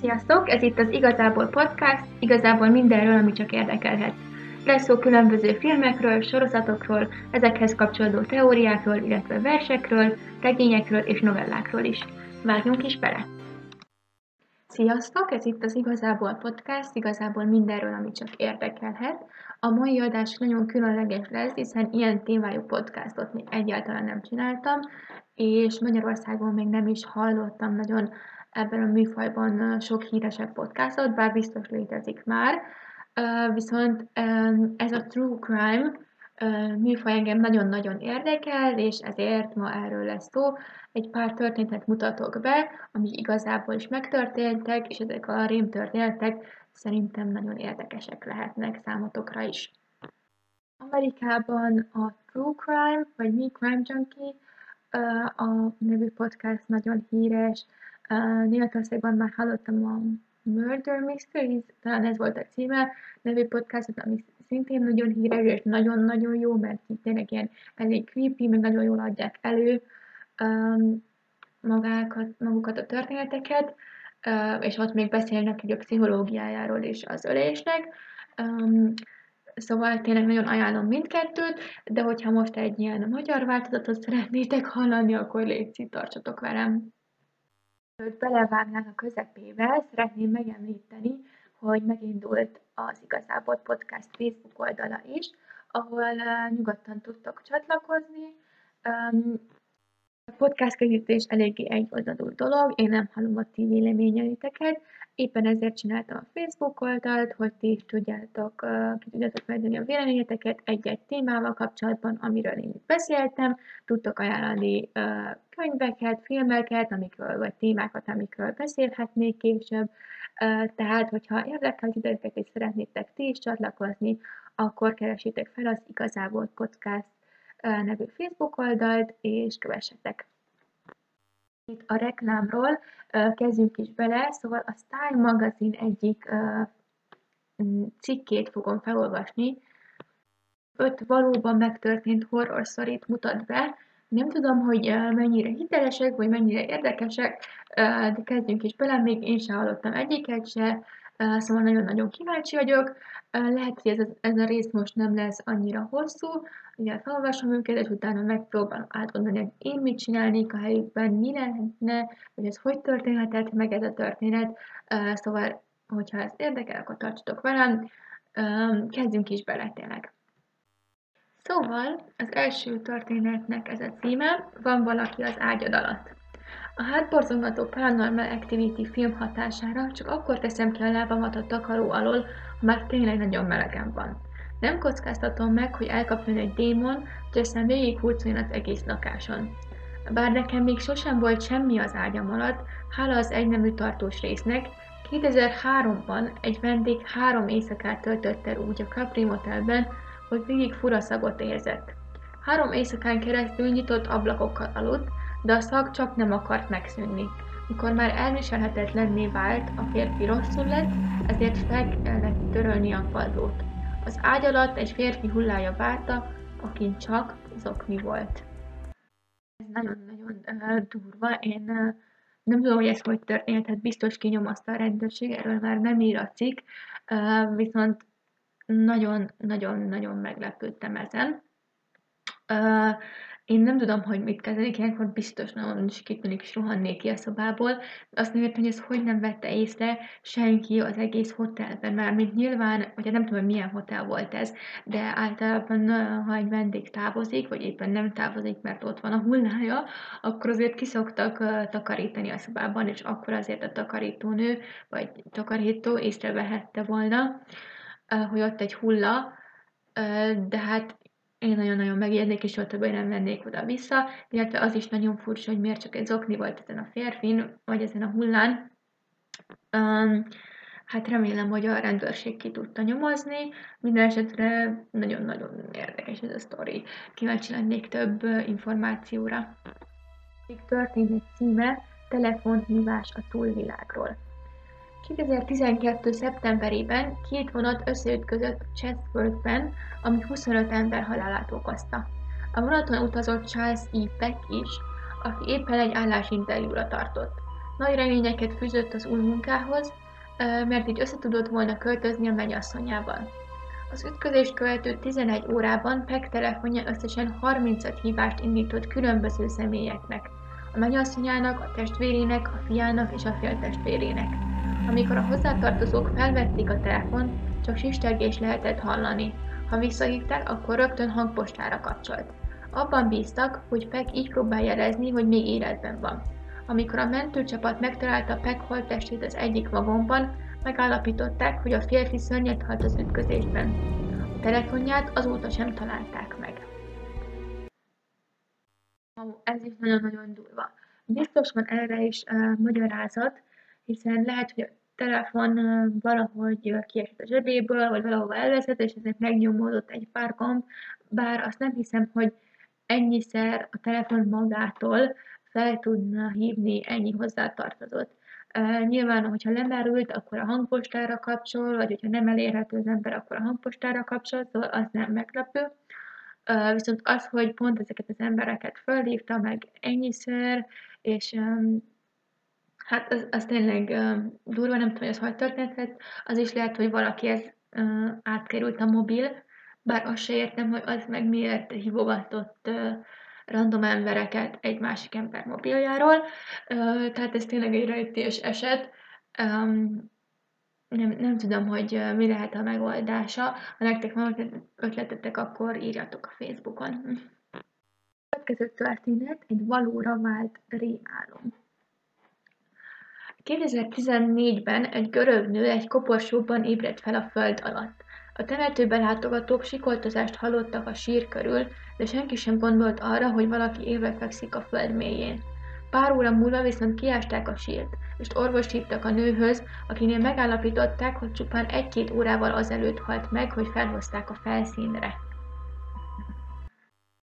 Sziasztok! Ez itt az Igazából Podcast, igazából mindenről, ami csak érdekelhet. Lesz szó különböző filmekről, sorozatokról, ezekhez kapcsolódó teóriákról, illetve versekről, regényekről és novellákról is. Vágjunk is bele! Sziasztok! Ez itt az Igazából Podcast, igazából mindenről, ami csak érdekelhet. A mai adás nagyon különleges lesz, hiszen ilyen témájú podcastot még egyáltalán nem csináltam, és Magyarországon még nem is hallottam nagyon ebben a műfajban sok híresebb podcastot, bár biztos létezik már. Viszont ez a true crime műfaj engem nagyon-nagyon érdekel, és ezért ma erről lesz szó. Egy pár történetet mutatok be, amik igazából is megtörténtek, és ezek a rémtörténetek szerintem nagyon érdekesek lehetnek számotokra is. Amerikában a True Crime, vagy Mi Crime Junkie a nevű podcast nagyon híres, Németországban már hallottam a Murder Mysteries, talán ez volt a címe, nevű podcastot, ami szintén nagyon híres, és nagyon-nagyon jó, mert itt tényleg ilyen elég creepy, meg nagyon jól adják elő um, magákat, magukat a történeteket, és ott még beszélnek egy a pszichológiájáról és az ölésnek. Um, Szóval tényleg nagyon ajánlom mindkettőt, de hogyha most egy ilyen magyar változatot szeretnétek hallani, akkor légy tartsatok velem. Mielőtt belevágnánk a közepébe, szeretném megemlíteni, hogy megindult az Igazából Podcast Facebook oldala is, ahol nyugodtan tudtok csatlakozni. A podcast készítés eléggé egyoldalú dolog, én nem hallom a ti véleményeiteket, éppen ezért csináltam a Facebook oldalt, hogy ti is tudjátok, ki tudjátok megdani a véleményeteket egy-egy témával kapcsolatban, amiről én beszéltem, tudtok ajánlani könyveket, filmeket, amikről, vagy témákat, amikről beszélhetnék később, tehát, hogyha érdekel titeket és szeretnétek ti is csatlakozni, akkor keresitek fel az Igazából Podcast nevű Facebook oldalt, és kövessetek. Itt a reklámról kezdjünk is bele, szóval a Style magazin egyik cikkét fogom felolvasni. Öt valóban megtörtént horror szorít mutat be. Nem tudom, hogy mennyire hitelesek, vagy mennyire érdekesek, de kezdjünk is bele, még én sem hallottam egyiket se, szóval nagyon-nagyon kíváncsi vagyok. Lehet, hogy ez, ez a rész most nem lesz annyira hosszú, ugye felolvasom őket, és utána megpróbálom átgondolni, hogy én mit csinálnék a helyükben, mi lehetne, vagy ez hogy történhetett meg ez a történet. Szóval, hogyha ez érdekel, akkor tartsatok velem. Kezdjünk is bele tényleg. Szóval, az első történetnek ez a címe, van valaki az ágyad alatt. A hátborzongató Paranormal Activity film hatására csak akkor teszem ki a lábamat a takaró alól, ha már tényleg nagyon melegem van. Nem kockáztatom meg, hogy elkapjon egy démon, hogy aztán végig hurcoljon az egész lakáson. Bár nekem még sosem volt semmi az ágyam alatt, hála az egynemű tartós résznek, 2003-ban egy vendég három éjszakát töltött el úgy a Capri Motelben, hogy végig fura szagot érzett. Három éjszakán keresztül nyitott ablakokkal aludt, de a szag csak nem akart megszűnni. Mikor már elviselhetetlenné vált, a férfi rosszul lett, ezért fel kellett törölni a padlót. Az ágy alatt egy férfi hullája várta, akin csak zokni volt. Ez nagyon-nagyon uh, durva. Én uh, nem tudom, hogy ez hogy történt, hát biztos kinyomozta a rendőrség, erről már nem ír a cikk, uh, viszont nagyon-nagyon-nagyon meglepődtem ezen. Uh, én nem tudom, hogy mit kezdeni, ilyenkor biztos nagyon sikítani és rohannék ki a szobából. Azt nem értem, hogy ez hogy nem vette észre senki az egész hotelben, már mint nyilván, vagy nem tudom, hogy milyen hotel volt ez, de általában, ha egy vendég távozik, vagy éppen nem távozik, mert ott van a hullája, akkor azért kiszoktak takarítani a szobában, és akkor azért a takarítónő, vagy takarító észrevehette volna, hogy ott egy hulla, de hát én nagyon-nagyon megijednék, és ott többé nem vennék oda-vissza, illetve az is nagyon furcsa, hogy miért csak egy zokni volt ezen a férfin, vagy ezen a hullán. Um, hát remélem, hogy a rendőrség ki tudta nyomozni. Minden esetre nagyon-nagyon érdekes ez a sztori. Kíváncsi lennék több információra. Még történt címe, telefonhívás a túlvilágról. 2012. szeptemberében két vonat összeütközött Chatsworthben, ami 25 ember halálát okozta. A vonaton utazott Charles E. Peck is, aki éppen egy állásinterjúra tartott. Nagy reményeket fűzött az új munkához, mert így össze tudott volna költözni a mennyasszonyával. Az ütközést követő 11 órában Peck telefonja összesen 35 hívást indított különböző személyeknek, a mennyasszonyának, a testvérének, a fiának és a féltestvérének. Amikor a hozzátartozók felvették a telefon, csak sistergés lehetett hallani. Ha visszahívták, akkor rögtön hangpostára kapcsolt. Abban bíztak, hogy Peck így próbál jelezni, hogy még életben van. Amikor a mentőcsapat megtalálta Peck holttestét az egyik vagonban, megállapították, hogy a férfi szörnyet halt az ütközésben. A telefonját azóta sem találták meg. Ez is nagyon-nagyon durva. Biztos van erre is uh, magyarázat, hiszen lehet, hogy telefon valahogy kiesett a zsebéből, vagy valahova elveszett, és ezért megnyomódott egy pár gomb, bár azt nem hiszem, hogy ennyiszer a telefon magától fel tudna hívni ennyi hozzátartozott. Uh, nyilván, hogyha lemerült, akkor a hangpostára kapcsol, vagy hogyha nem elérhető az ember, akkor a hangpostára kapcsol, szóval az nem meglepő. Viszont az, hogy pont ezeket az embereket fölhívta meg ennyiszer, és hát az, az tényleg um, durva, nem tudom, hogy ez hogy történhet, az is lehet, hogy valaki ez uh, átkerült a mobil, bár azt se értem, hogy az meg miért hívogatott uh, random embereket egy másik ember mobiljáról. Uh, tehát ez tényleg egy rejtés eset. Um, nem, nem tudom, hogy mi lehet a megoldása. Ha nektek van ötletetek, akkor írjatok a Facebookon. A következő történet egy valóra vált rémálom. 2014-ben egy görög nő egy koporsóban ébredt fel a föld alatt. A temetőbe látogatók sikoltozást hallottak a sír körül, de senki sem gondolt arra, hogy valaki élve fekszik a föld mélyén. Pár óra múlva viszont kiásták a sírt, és orvost hívtak a nőhöz, akinél megállapították, hogy csupán egy-két órával azelőtt halt meg, hogy felhozták a felszínre.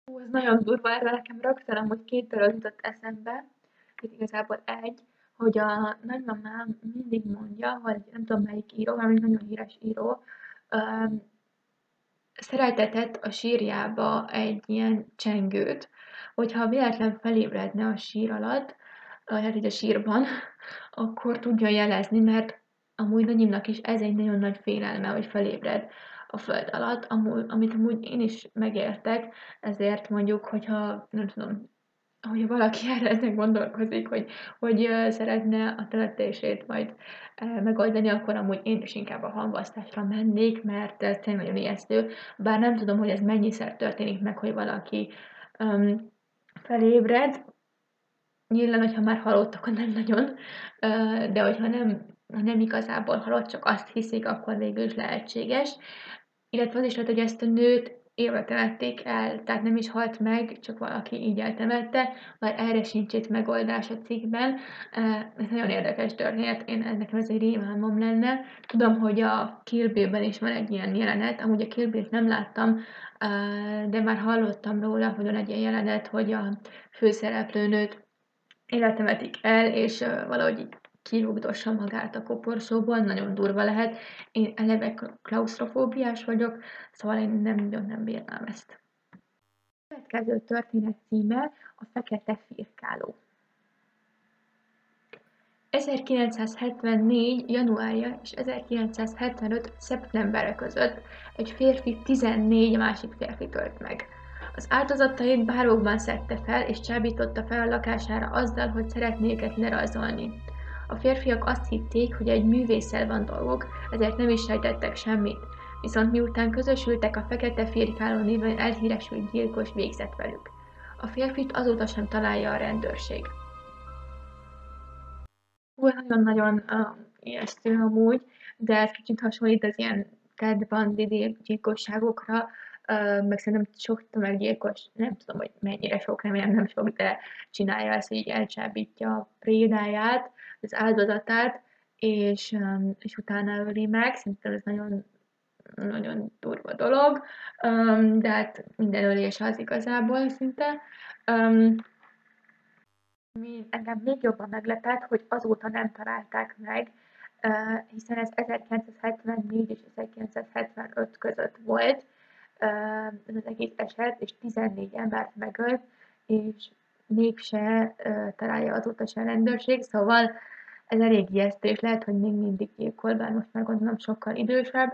Hú, ez nagyon durva, erre nekem rögtön amúgy két dolog jutott eszembe, itt igazából egy, hogy a nagymamám mindig mondja, hogy nem tudom melyik író, valami nagyon híres író, um, szeretetett a sírjába egy ilyen csengőt, hogyha véletlen felébredne a sír alatt, hát így a sírban, akkor tudja jelezni, mert amúgy nagyimnak is ez egy nagyon nagy félelme, hogy felébred a föld alatt, amúgy, amit amúgy én is megértek, ezért mondjuk, hogyha nem tudom, hogyha valaki erre ezen gondolkozik, hogy, hogy szeretne a temetését majd megoldani, akkor amúgy én is inkább a hamvasztásra mennék, mert ez tényleg nagyon ijesztő. Bár nem tudom, hogy ez mennyiszer történik meg, hogy valaki um, felébred. Nyilván, hogyha már halott, akkor nem nagyon, de hogyha nem, nem igazából halott, csak azt hiszik, akkor végül is lehetséges. Illetve az is lehet, hogy ezt a nőt élve temették el, tehát nem is halt meg, csak valaki így eltemette, vagy erre sincs itt megoldás a cikkben. Ez nagyon érdekes történet, én nekem ez egy rémálmom lenne. Tudom, hogy a Kill is van egy ilyen jelenet, amúgy a Kill nem láttam, de már hallottam róla, hogy van egy ilyen jelenet, hogy a főszereplőnőt életemetik el, és valahogy kirúgdossa magát a koporsóból, nagyon durva lehet. Én eleve klaustrofóbiás vagyok, szóval én nem nagyon nem bírnám ezt. A következő történet címe a Fekete Firkáló. 1974. januárja és 1975. szeptemberre között egy férfi 14 másik férfi tölt meg. Az áldozatait bárokban szedte fel és csábította fel a lakására azzal, hogy szeretné őket lerajzolni. A férfiak azt hitték, hogy egy művésszel van dolgok, ezért nem is sejtettek semmit. Viszont miután közösültek a fekete firkáló néven elhíresült gyilkos végzett velük. A férfit azóta sem találja a rendőrség. Nagyon-nagyon uh, ijesztő amúgy, de ez kicsit hasonlít az ilyen Ted Bundy gyilkosságokra, meg szerintem sok tömeggyilkos, nem tudom, hogy mennyire sok, remélem nem sok, de csinálja ezt, hogy így elcsábítja a prédáját, az áldozatát, és, és utána öli meg. Szerintem ez nagyon, nagyon durva dolog, de hát minden ölés az igazából szinte. Mi, engem még jobban meglepett, hogy azóta nem találták meg, hiszen ez 1974 és 1975 között volt ez az egész eset, és 14 embert megölt, és mégse találja az utas rendőrség, szóval ez elég ijesztő, és lehet, hogy még mindig gyilkol, bár most már gondolom sokkal idősebb,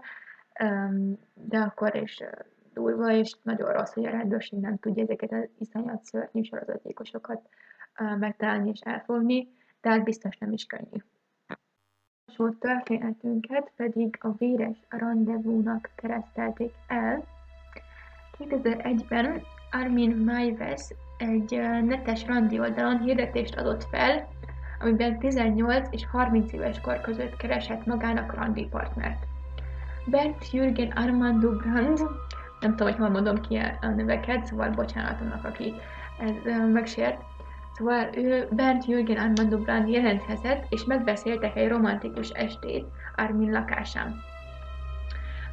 de akkor is durva, és nagyon rossz, hogy a rendőrség nem tudja ezeket az iszonyat szörnyű sorozatgyilkosokat megtalálni és elfogni, tehát biztos nem is könnyű. A történetünket pedig a véres rendezvúnak keresztelték el. 2001-ben Armin Maives egy netes randi oldalon hirdetést adott fel, amiben 18 és 30 éves kor között keresett magának randi partnert. Bert Jürgen Armando Brand, nem tudom, hogy hol mondom ki a neveket, szóval bocsánat annak, aki ez megsért. Szóval ő Bert Jürgen Armando Brand jelentkezett, és megbeszéltek egy romantikus estét Armin lakásán.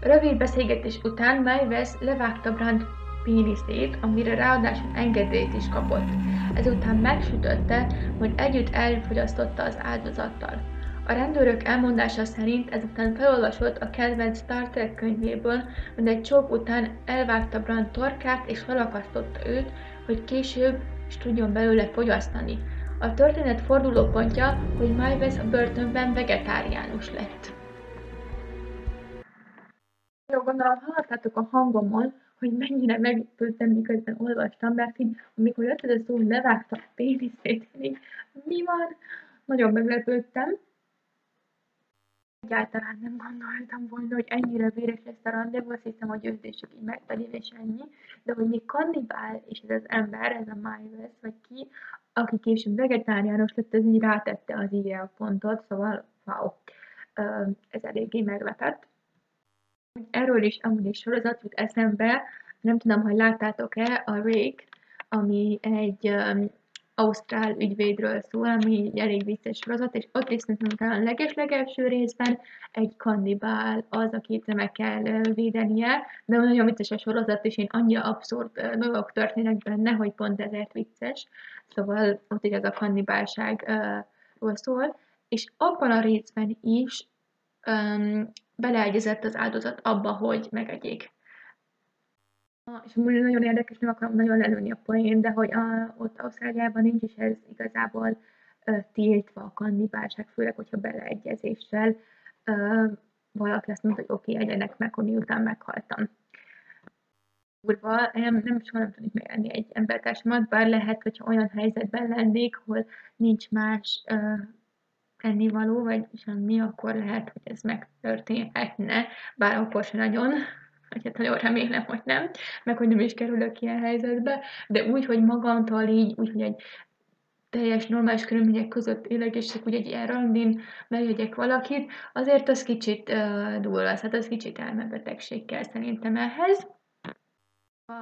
Rövid beszélgetés után Maives levágta Brand péniszét, amire ráadásul engedélyt is kapott. Ezután megsütötte, hogy együtt elfogyasztotta az áldozattal. A rendőrök elmondása szerint ezután felolvasott a kedvenc Star Trek könyvéből, hogy egy csók után elvágta Brand torkát és felakasztotta őt, hogy később is tudjon belőle fogyasztani. A történet fordulópontja, hogy Miles a börtönben vegetáriánus lett. Jó, gondolom, hallottátok a hangomon, hogy mennyire meglepődtem, miközben olvastam, mert így, amikor jött ez a szó, levágta a péniszét, mi van? Nagyon meglepődtem. Egyáltalán nem gondoltam volna, hogy ennyire véres lesz a rendezvú, azt hiszem, hogy is így megtegyél és ennyi, de hogy még kannibál, és ez az ember, ez a Miles, vagy ki, aki később vegetáriánus lett, ez így rátette az íre a pontot, szóval wow, ez eléggé meglepett. Erről is amúgy is sorozat jut eszembe, nem tudom, hogy láttátok-e, a Rake, ami egy um, ausztrál ügyvédről szól, ami egy elég vicces sorozat, és ott is szerintem talán a leges-legelső részben egy kannibál az, akit meg kell védenie, de nagyon vicces a sorozat, és én annyira abszurd dolgok történnek benne, hogy pont ezért vicces. Szóval ott így ez a kannibálságról szól, és abban a részben is um, beleegyezett az áldozat abba, hogy megegyék. És nagyon érdekes, nem akarom nagyon lelőni a poén, de hogy a, ott Ausztráliában nincs is ez igazából ö, tiltva a kannibálság, főleg, hogyha beleegyezéssel ö, valaki azt mondta, hogy oké, okay, egyenek meg, hogy miután meghaltam. Kurva, nem, nem soha nem tudnék meglenni egy embertársamat, bár lehet, hogyha olyan helyzetben lennék, hol nincs más ö, ennivaló, vagy semmi, akkor lehet, hogy ez megtörténhetne, bár akkor sem nagyon, hát nagyon remélem, hogy nem, meg hogy nem is kerülök ilyen helyzetbe, de úgy, hogy magamtól így, úgy, hogy egy teljes normális körülmények között élek, és csak úgy egy ilyen randin megjegyek valakit, azért az kicsit uh, durva, hát az kicsit elmebetegség kell szerintem ehhez. A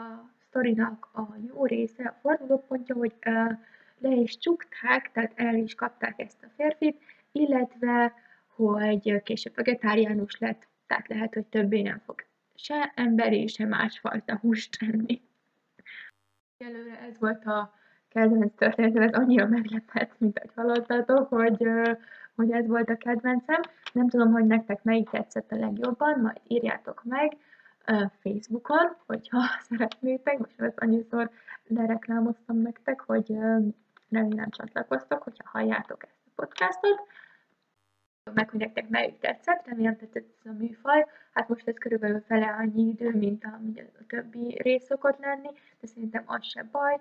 sztorinak a jó része, a fordulópontja, hogy uh, le is csukták, tehát el is kapták ezt a férfit, illetve, hogy később vegetáriánus lett, tehát lehet, hogy többé nem fog se emberi, se másfajta húst enni. Előre ez volt a kedvenc történetem, ez annyira meglepett, mint ahogy hallottatok, hogy, hogy ez volt a kedvencem. Nem tudom, hogy nektek melyik tetszett a legjobban, majd írjátok meg Facebookon, hogyha szeretnétek, most ezt annyiszor lereklámoztam nektek, hogy remélem csatlakoztok, hogyha halljátok ezt a podcastot meg, hogy nektek melyik tetszett, remélem tetszett ez a műfaj. Hát most ez körülbelül fele annyi idő, mint ami a többi rész szokott lenni, de szerintem az se baj,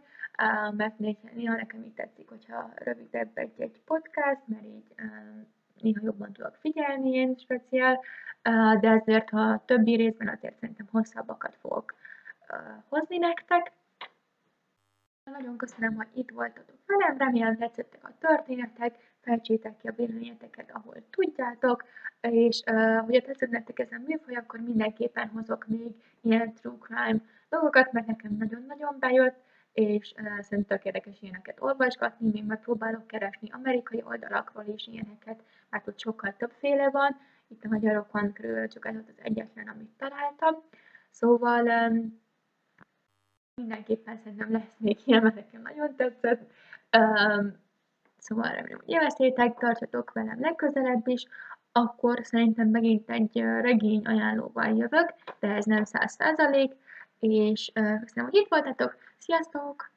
mert néha nekem így tetszik, hogyha rövidebb egy-egy podcast, mert így néha jobban tudok figyelni én speciál, de ezért a többi részben azért szerintem hosszabbakat fogok hozni nektek. Nagyon köszönöm, hogy itt voltatok velem, remélem tetszettek a történetek, fejtsétek ki a véleményeteket, ahol tudjátok, és uh, hogyha tetszett nektek ez a műfaj, akkor mindenképpen hozok még ilyen true crime dolgokat, mert nekem nagyon-nagyon bejött, és uh, szerintem érdekes ilyeneket olvasgatni, még megpróbálok keresni amerikai oldalakról is ilyeneket, mert ott sokkal többféle van, itt a magyarokon körül csak ez az egyetlen, amit találtam. Szóval um, mindenképpen szerintem lesz még ilyen, mert nekem nagyon tetszett. Um, Szóval remélem, hogy élveztétek, tartsatok velem legközelebb is, akkor szerintem megint egy regény ajánlóval jövök, de ez nem száz százalék, és köszönöm, hogy itt voltatok, sziasztok!